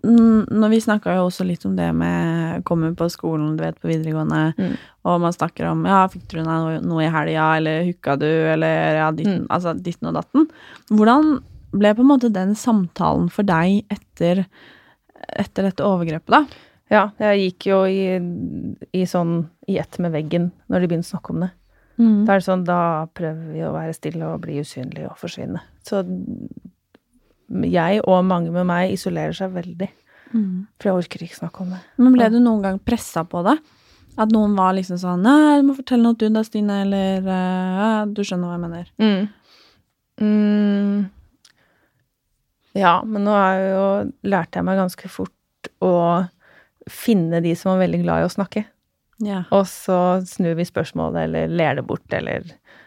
A: mm, Når vi snakka jo også litt om det med komme på skolen, du vet, på videregående,
B: Mm.
A: og man snakker om ja, fikk du deg noe i helga, eller hooka du, eller ja, ditten,
B: Mm.
A: altså ditten og datten. Hvordan ble på en måte den samtalen for deg etter, etter dette overgrepet, da?
B: Ja, jeg gikk jo i, i sånn i ett med veggen når de begynte å snakke om det.
A: Mm.
B: Da er det sånn, da prøver vi å være stille og bli usynlige og forsvinne. Så jeg og mange med meg isolerer seg veldig.
A: Mm.
B: For jeg orker ikke snakke om det.
A: Men ble du noen gang pressa på det? At noen var liksom sånn Nei, du må fortelle noe du da, Stine, eller uh, Du skjønner hva jeg mener.
B: Mm. Mm. Ja, men nå har jo lærte jeg meg ganske fort å finne de som er veldig glad i å snakke.
A: Ja.
B: Og så snur vi spørsmålet, eller ler det bort, eller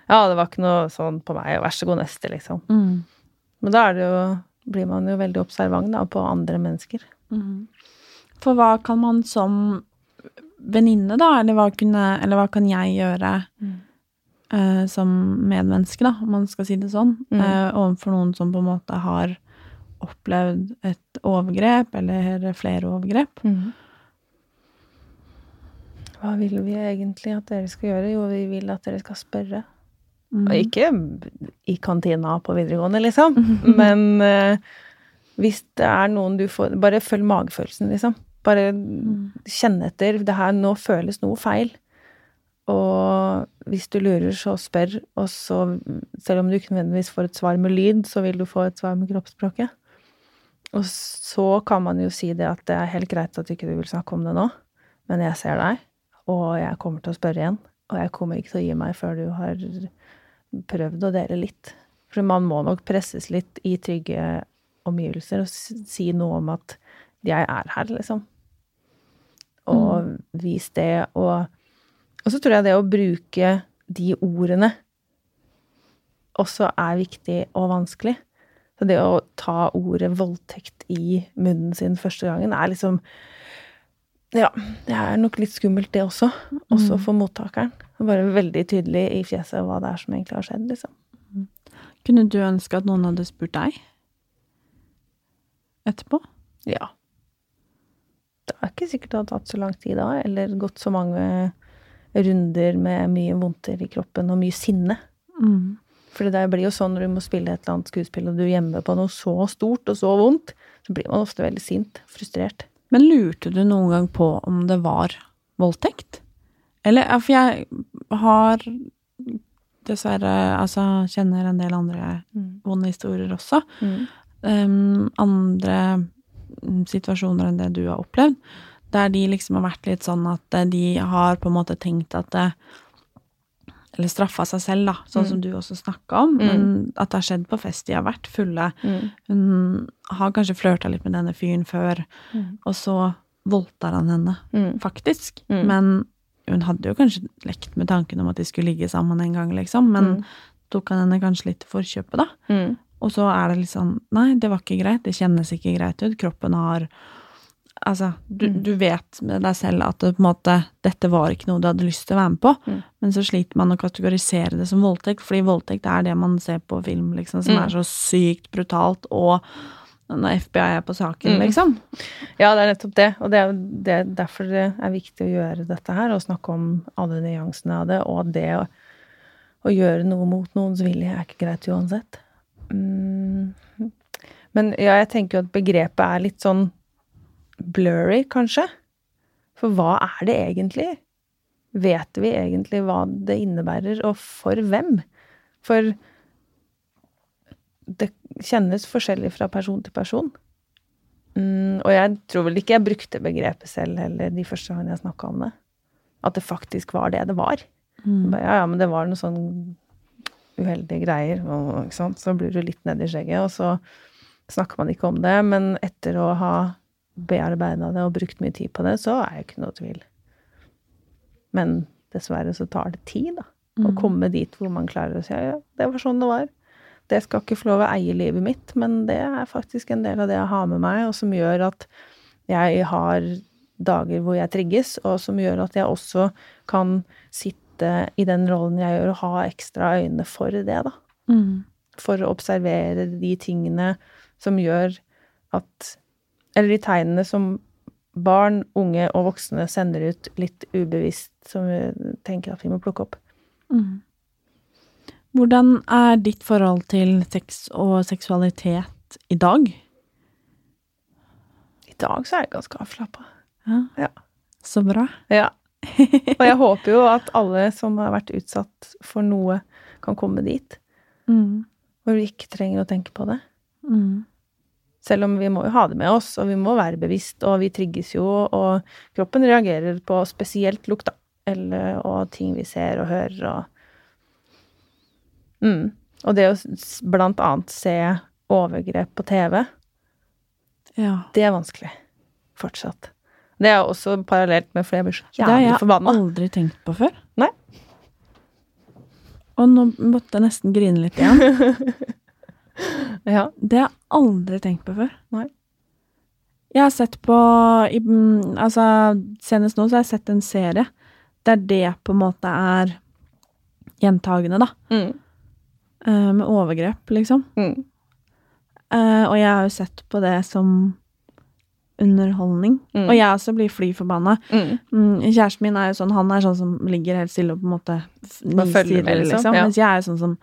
B: Ja, det var ikke noe sånn på meg, vær så god, neste, liksom.
A: Mm.
B: Men da det jo, blir man jo veldig observant da, på andre mennesker.
A: Mm. For hva kan man som venninne, da, eller hva, kunne, eller hva kan jeg gjøre eh, som medmenneske, da, om man skal si det sånn,
B: Mm.
A: eh, overfor noen som på en måte har opplevd et overgrep, eller flere overgrep?
B: Hva vil vi egentlig at dere skal gjøre? Jo, vi vil at dere skal spørre.
A: Mm.
B: Og ikke i kantina på videregående, liksom. Men eh, hvis det er noen du får Bare følg magefølelsen, liksom. Bare kjenn etter. Det her nå føles noe feil. Og hvis du lurer, så spør. Og så, selv om du ikke nødvendigvis får et svar med lyd, så vil du få et svar med kroppsspråket. Og så kan man jo si det at det er helt greit at du ikke vil snakke om det nå, men jeg ser deg, og jeg kommer til å spørre igjen. Og jeg kommer ikke til å gi meg før du har prøvd å dele litt. For man må nok presses litt i trygge omgivelser og si noe om at jeg er her, liksom. Og vis det, og Og så tror jeg det å bruke de ordene også er viktig og vanskelig. Så det å ta ordet voldtekt i munnen sin første gangen er liksom Ja, det er nok litt skummelt, det også. Også for mottakeren. Bare veldig tydelig i fjeset hva det er som egentlig har skjedd, liksom.
A: Kunne du ønske at noen hadde spurt deg etterpå?
B: Ja. Det er ikke sikkert det hadde tatt så lang tid da, eller gått så mange runder med mye vondter i kroppen og mye sinne.
A: Mm.
B: For det blir jo sånn når du må spille et eller annet skuespill, og du gjemmer på noe så stort og så vondt, så blir man ofte veldig sint. Frustrert.
A: Men lurte du noen gang på om det var voldtekt? Eller, for jeg har dessverre Altså, kjenner en del andre vonde historier også.
B: Mm.
A: um, andre mm, situasjoner enn det du har opplevd, der de liksom har vært litt sånn at eh, de har på en måte tenkt at det Eller straffa seg selv, da, sånn som du også snakka om. Men at det har skjedd på fest. De har vært fulle.
B: Mm.
A: Hun har kanskje flørta litt med denne fyren før, og så voldtar han henne,
B: Mm.
A: faktisk.
B: Mm.
A: Men hun hadde jo kanskje lekt med tanken om at de skulle ligge sammen en gang, liksom. Men
B: Mm.
A: tok han henne kanskje litt til forkjøpet, da.
B: Mm.
A: Og så er det litt sånn Nei, det var ikke greit. Det kjennes ikke greit ut. Kroppen har Altså, du,
B: Mm.
A: du vet med deg selv at det, måte, dette var ikke noe du hadde lyst til å være med på.
B: Mm.
A: Men så sliter man å kategorisere det som voldtekt, fordi voldtekt er det man ser på film, liksom, som
B: Mm.
A: er så sykt brutalt, og når FBI er på saken,
B: Mm.
A: liksom.
B: Ja, det er nettopp det. Og det er det, derfor det er viktig å gjøre dette her, og snakke om alle nyansene av det. Og det å, å gjøre noe mot noens vilje er ikke greit uansett. Mm. Men ja, jeg tenker jo at begrepet er litt sånn blurry, kanskje. For hva er det egentlig? Vet vi egentlig hva det innebærer, og for hvem? For det kjennes forskjellig fra person til person. Mm, og jeg tror vel ikke jeg brukte begrepet selv heller de første gangene jeg snakka om det. At det faktisk var det det var.
A: Mm.
B: Ja, ja, men det var noe sånn uheldige greier. Og? Så blir du litt nedi skjegget, og så snakker man ikke om det. Men etter å ha bearbeida det og brukt mye tid på det, så er jeg ikke noe tvil. Men dessverre så tar det tid, da. Å
A: Mm.
B: komme dit hvor man klarer å si ja, ja, det var sånn det var. Det skal ikke få lov å eie livet mitt, men det er faktisk en del av det jeg har med meg, og som gjør at jeg har dager hvor jeg trigges, og som gjør at jeg også kan sitte i den rollen jeg gjør, og ha ekstra øyne for det, da.
A: Mm.
B: For å observere de tingene som gjør at Eller de tegnene som barn, unge og voksne sender ut litt ubevisst, som vi tenker at vi må plukke opp.
A: Mm. Hvordan er ditt forhold til sex og seksualitet i dag?
B: I dag så er jeg ganske avslappa.
A: Ja.
B: Ja.
A: Så bra.
B: Ja. Og jeg håper jo at alle som har vært utsatt for noe, kan komme dit.
A: Mm.
B: Hvor vi ikke trenger å tenke på det.
A: Mm.
B: Selv om vi må jo ha det med oss, og vi må være bevisst, og vi trigges jo, og kroppen reagerer på spesielt lukt, da. Eller, og ting vi ser og hører, og mm. Og det å blant annet se overgrep på TV,
A: Ja.
B: det er vanskelig. Fortsatt. Det er også parallelt med flere blir så
A: Det har jeg aldri tenkt på før.
B: Nei.
A: Og nå måtte jeg nesten grine litt igjen.
B: Ja.
A: Det har jeg aldri tenkt på før.
B: Nei.
A: Jeg har sett på i, Altså, senest nå så har jeg sett en serie der det på en måte er gjentagende, da.
B: Mm.
A: Uh, Med overgrep, liksom.
B: Mm.
A: Uh, og jeg har jo sett på det som underholdning.
B: Mm.
A: Og jeg også blir fly forbanna.
B: Mm.
A: Mm, kjæresten min er jo sånn, han er sånn som ligger helt stille og på en måte nistirrer,
B: liksom.
A: liksom.
B: Ja.
A: Mens jeg er jo sånn som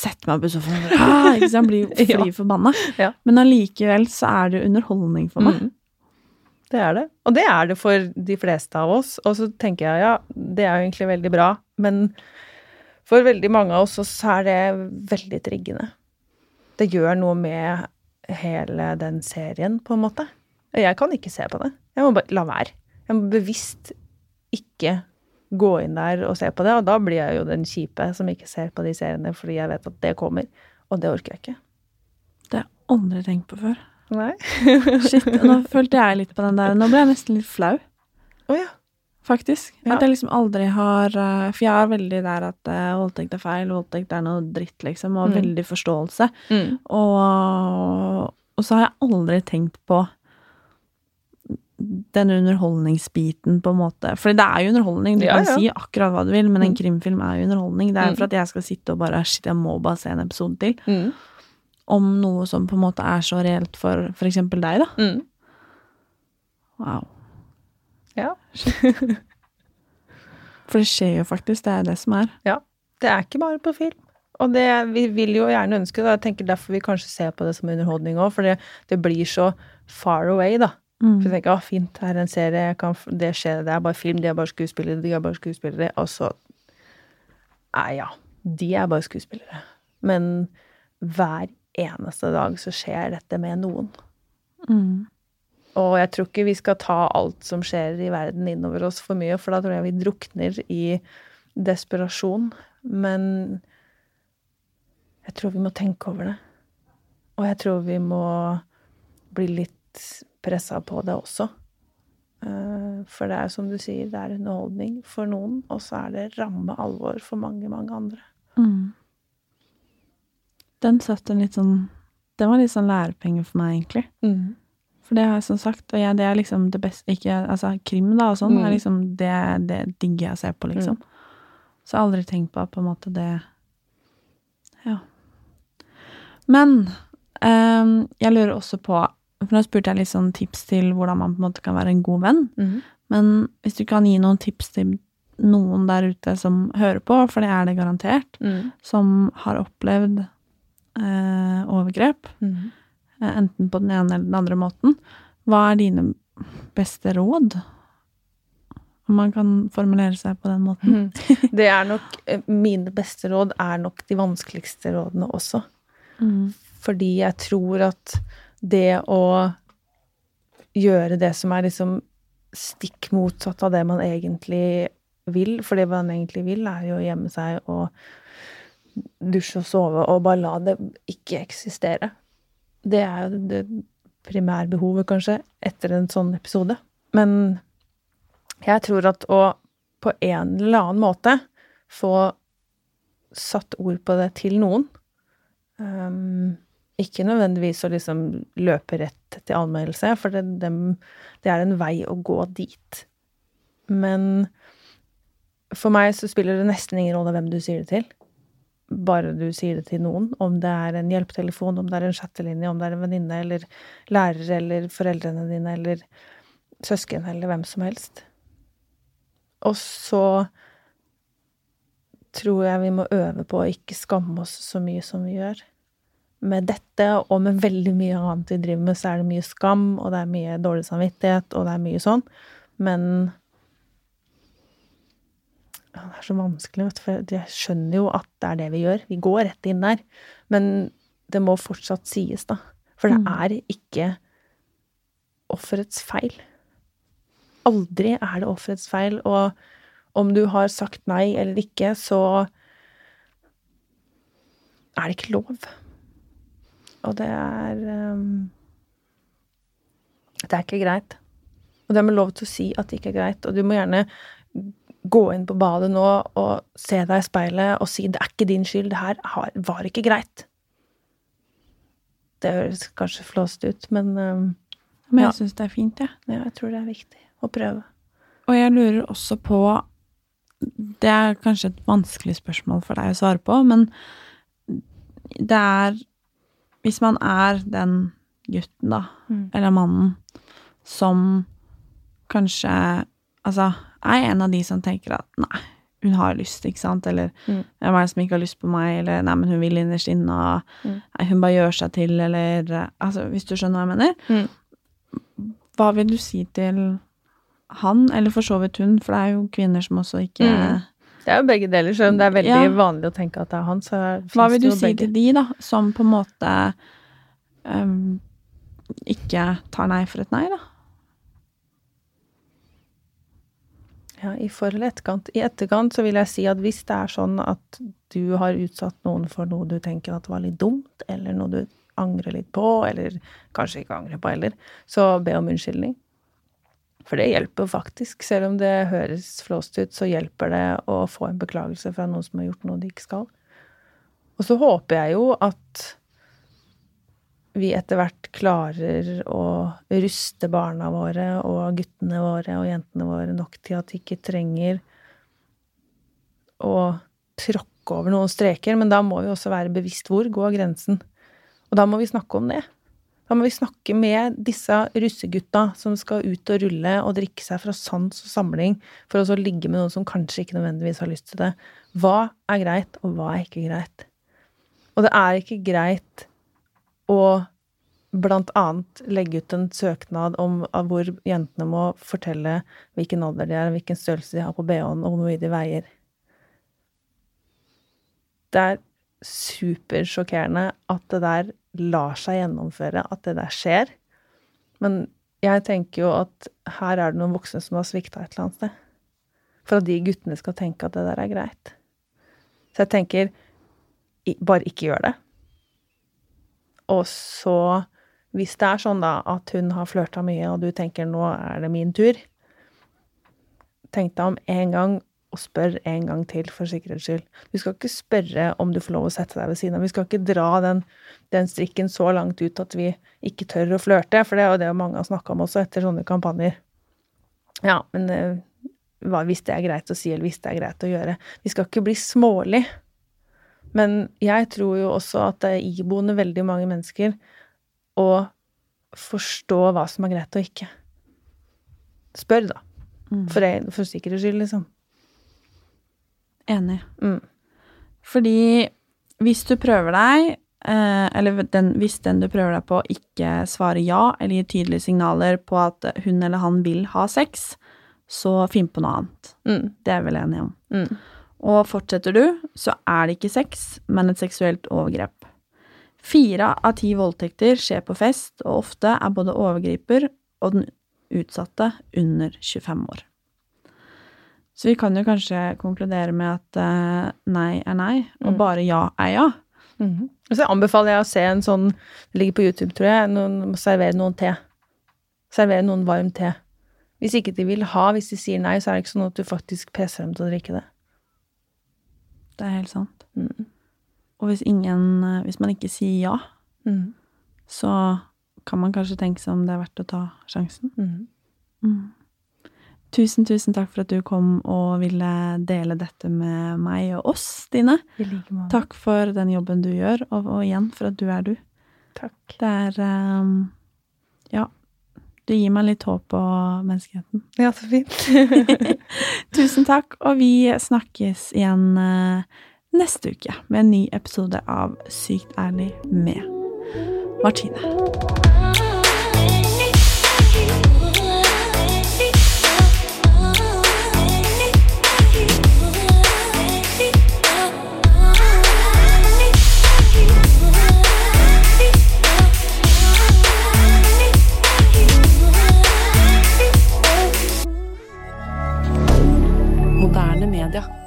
A: setter meg på sofaen og ah, ikke sant, blir fly
B: Ja.
A: forbanna.
B: Ja.
A: Men allikevel så er det underholdning for meg.
B: Mm. Det er det. Og det er det for de fleste av oss. Og så tenker jeg ja, det er jo egentlig veldig bra, men for veldig mange av oss så er det veldig triggende. Det gjør noe med hele den serien, på en måte. Jeg kan ikke se på det. Jeg må bare la være. Jeg må bevisst ikke gå inn der og se på det, og da blir jeg jo den kjipe som ikke ser på de seriene fordi jeg vet at det kommer, og det orker jeg ikke.
A: Det har jeg aldri tenkt på før.
B: Nei.
A: Shit, nå følte jeg litt på den der. Nå ble jeg nesten litt flau,
B: Å ja.
A: faktisk.
B: Ja.
A: At jeg liksom aldri har eh, For jeg er veldig der at eh, voldtekt er feil, voldtekt er noe dritt, liksom, og
B: Mm.
A: veldig forståelse.
B: Mm.
A: Og, og så har jeg aldri tenkt på den underholdningsbiten, på en måte. For det er jo underholdning. Du
B: Ja,
A: kan
B: ja.
A: si akkurat hva du vil, men en
B: Mm.
A: krimfilm er jo underholdning. Det er
B: Mm.
A: for at jeg skal sitte og bare Shit, jeg må bare se en episode til.
B: Mm.
A: Om noe som på en måte er så reelt for for eksempel deg, da.
B: Mm.
A: Wow.
B: Ja.
A: For det skjer jo faktisk. Det er det som er.
B: Det er ikke bare på film. Og det, vi vil jo gjerne ønske det. Jeg tenker derfor vi kanskje ser på det som underholdning òg, for det, det blir så far away, da.
A: Mm.
B: For jeg tenker, å, fint, her er en serie, kan, det skjer, det er bare film, de er bare skuespillere, de er bare skuespillere, og så Nei, ja, de er bare skuespillere. Men hver eneste dag så skjer dette med noen.
A: Mm.
B: Og jeg tror ikke vi skal ta alt som skjer i verden innover oss for mye, for da tror jeg vi drukner i desperasjon. Men jeg tror vi må tenke over det. Og jeg tror vi må bli litt pressa på det også. Eh, For det er som du sier, det er underholdning for noen, og så er det ramme alvor for mange, mange andre.
A: Mm. Den satt en litt sånn Den var litt sånn lærepenge for meg, egentlig. For det har jeg som sagt, og jeg, det er liksom det beste Ikke altså krim, da, og sånn,
B: Mm.
A: er liksom det, det digger jeg å se på, liksom. Så jeg har aldri tenkt på på en måte det Ja. Men um, jeg lurer også på For nå spurte jeg litt sånn tips til hvordan man på en måte kan være en god venn.
B: Mhm.
A: Men hvis du kan gi noen tips til noen der ute som hører på, for det er det garantert,
B: mm.
A: som har opplevd eh, overgrep, mm enten på den ene eller den andre måten, hva er dine beste råd? Om man kan formulere seg på den måten.
B: Mhm. Det er nok eh, Mine beste råd er nok de vanskeligste rådene også.
A: Mm.
B: Fordi jeg tror at det å gjøre det som er liksom stikk motsatt av det man egentlig vil, for det man egentlig vil, er jo å gjemme seg og dusje og sove og bare la det ikke eksistere. Det er jo det primærbehovet, kanskje, etter en sånn episode. Men jeg tror at å på en eller annen måte få satt ord på det til noen um, Ikke nødvendigvis å liksom løpe rett til anmeldelse, for det, dem, det er en vei å gå dit. Men for meg så spiller det nesten ingen rolle hvem du sier det til. Bare du sier det til noen. Om det er en hjelpetelefon, om det er en chattelinje, om det er en venninne eller lærer eller foreldrene dine eller søsken eller hvem som helst. Og så tror jeg vi må øve på å ikke skamme oss så mye som vi gjør. Med dette og med veldig mye annet vi driver med, så er det mye skam, og det er mye dårlig samvittighet, og det er mye sånn. Men ja, Det er så vanskelig, vet du, for jeg skjønner jo at det er det vi gjør. Vi går rett inn der. Men det må fortsatt sies, da. For det
A: Mm.
B: er ikke offerets feil. Aldri er det offerets feil, og om du har sagt nei eller ikke, så er det ikke lov. Og det er um, Det er ikke greit. Og det er med lov til å si at det ikke er greit. Og du må gjerne gå inn på badet nå og se deg i speilet og si 'det er ikke din skyld, det her var ikke greit'. Det høres kanskje flåst ut, men um,
A: Men
B: Ja.
A: jeg syns det er fint, jeg.
B: ja, jeg tror det er viktig å prøve.
A: Og jeg lurer også på Det er kanskje et vanskelig spørsmål for deg å svare på, men det er Hvis man er den gutten, da,
B: Mm.
A: eller mannen, som kanskje Altså, er en av de som tenker at nei, hun har lyst, ikke sant, eller
B: Mm.
A: hvem er meg som ikke har lyst på meg, eller nei, men hun vil innerst inne,
B: Mm.
A: nei, hun bare gjør seg til, eller Altså, hvis du skjønner hva jeg mener?
B: Mm.
A: Hva vil du si til han, eller for så vidt hun, for det er jo kvinner som også ikke
B: Mm. Det er jo begge deler, selv om det er veldig
A: Ja.
B: vanlig å tenke at det er han. Så
A: Hva vil du si
B: begge.
A: til de, da, som på en måte um, ikke tar nei for et nei, da?
B: Ja, I for- eller etterkant. I etterkant så vil jeg si at hvis det er sånn at du har utsatt noen for noe du tenker at var litt dumt, eller noe du angrer litt på, eller kanskje ikke angrer på heller, så be om unnskyldning. For det hjelper faktisk. Selv om det høres flåst ut, så hjelper det å få en beklagelse fra noen som har gjort noe de ikke skal. Og så håper jeg jo at vi etter hvert klarer å ruste barna våre og guttene våre og jentene våre nok til at de ikke trenger å tråkke over noen streker. Men da må vi også være bevisst hvor går grensen. Og da må vi snakke om det. Da må vi snakke med disse russegutta som skal ut og rulle og drikke seg fra sans og samling for å så ligge med noen som kanskje ikke nødvendigvis har lyst til det. Hva er greit, og hva er ikke greit? Og det er ikke greit å blant annet legge ut en søknad om hvor jentene må fortelle hvilken alder de er, hvilken størrelse de har på bh-en, og hvor mye de veier. Det er supersjokkerende at det der lar seg gjennomføre, at det der skjer. Men jeg tenker jo at her er det noen voksne som har svikta et eller annet sted. For at de guttene skal tenke at det der er greit. Så jeg tenker bare ikke gjør det. Og så, hvis det er sånn da at hun har flørta mye, og du tenker nå er det min tur, tenk deg om en gang og spør en gang til, for sikkerhets skyld. Du skal ikke spørre om du får lov å sette deg ved siden av. Vi skal ikke dra den, den strikken så langt ut at vi ikke tør å flørte, for det er jo det mange har snakka om også etter sånne kampanjer. Ja, men eh, hva, hvis det er greit å si, eller hvis det er greit å gjøre. Vi skal ikke bli smålig. Men jeg tror jo også at det er iboende veldig mange mennesker å forstå hva som er greit og ikke. Spør, da. Mm. For, for sikkerhets skyld, liksom.
A: Enig. Mm. Fordi hvis du prøver deg, eh, eller den, hvis den du prøver deg på, ikke svarer ja, eller gir tydelige signaler på at hun eller han vil ha sex, så finn på noe annet. Mm. Det er jeg vel enig om. Mm. Og fortsetter du, så er det ikke sex, men et seksuelt overgrep. Fire av ti voldtekter skjer på fest, og ofte er både overgriper og den utsatte under 25 år. Så vi kan jo kanskje konkludere med at uh, nei er nei, og mm. bare ja er ja.
B: Mm -hmm. Og så anbefaler jeg å se en sånn Det ligger på YouTube, tror jeg. Noen, servere noen te. Servere noen varm te. Hvis ikke de vil ha, hvis de sier nei, så er det ikke sånn at du faktisk presser dem til å drikke det.
A: Det er helt sant. Mm. Og hvis ingen eh, Hvis man ikke sier ja, mm. så kan man kanskje tenke seg om det er verdt å ta sjansen. Mm. Tusen, tusen takk for at du kom og ville dele dette med meg og oss, Stine. Like. Takk for den jobben du gjør, og, og, igjen for at du er du.
B: Takk.
A: Det er um, Ja. Du gir meg litt håp på menneskeheten.
B: Ja, så fint.
A: tusen takk, og vi snakkes igjen uh, neste uke med en ny episode av Sykt ærlig med Martine. milliardaire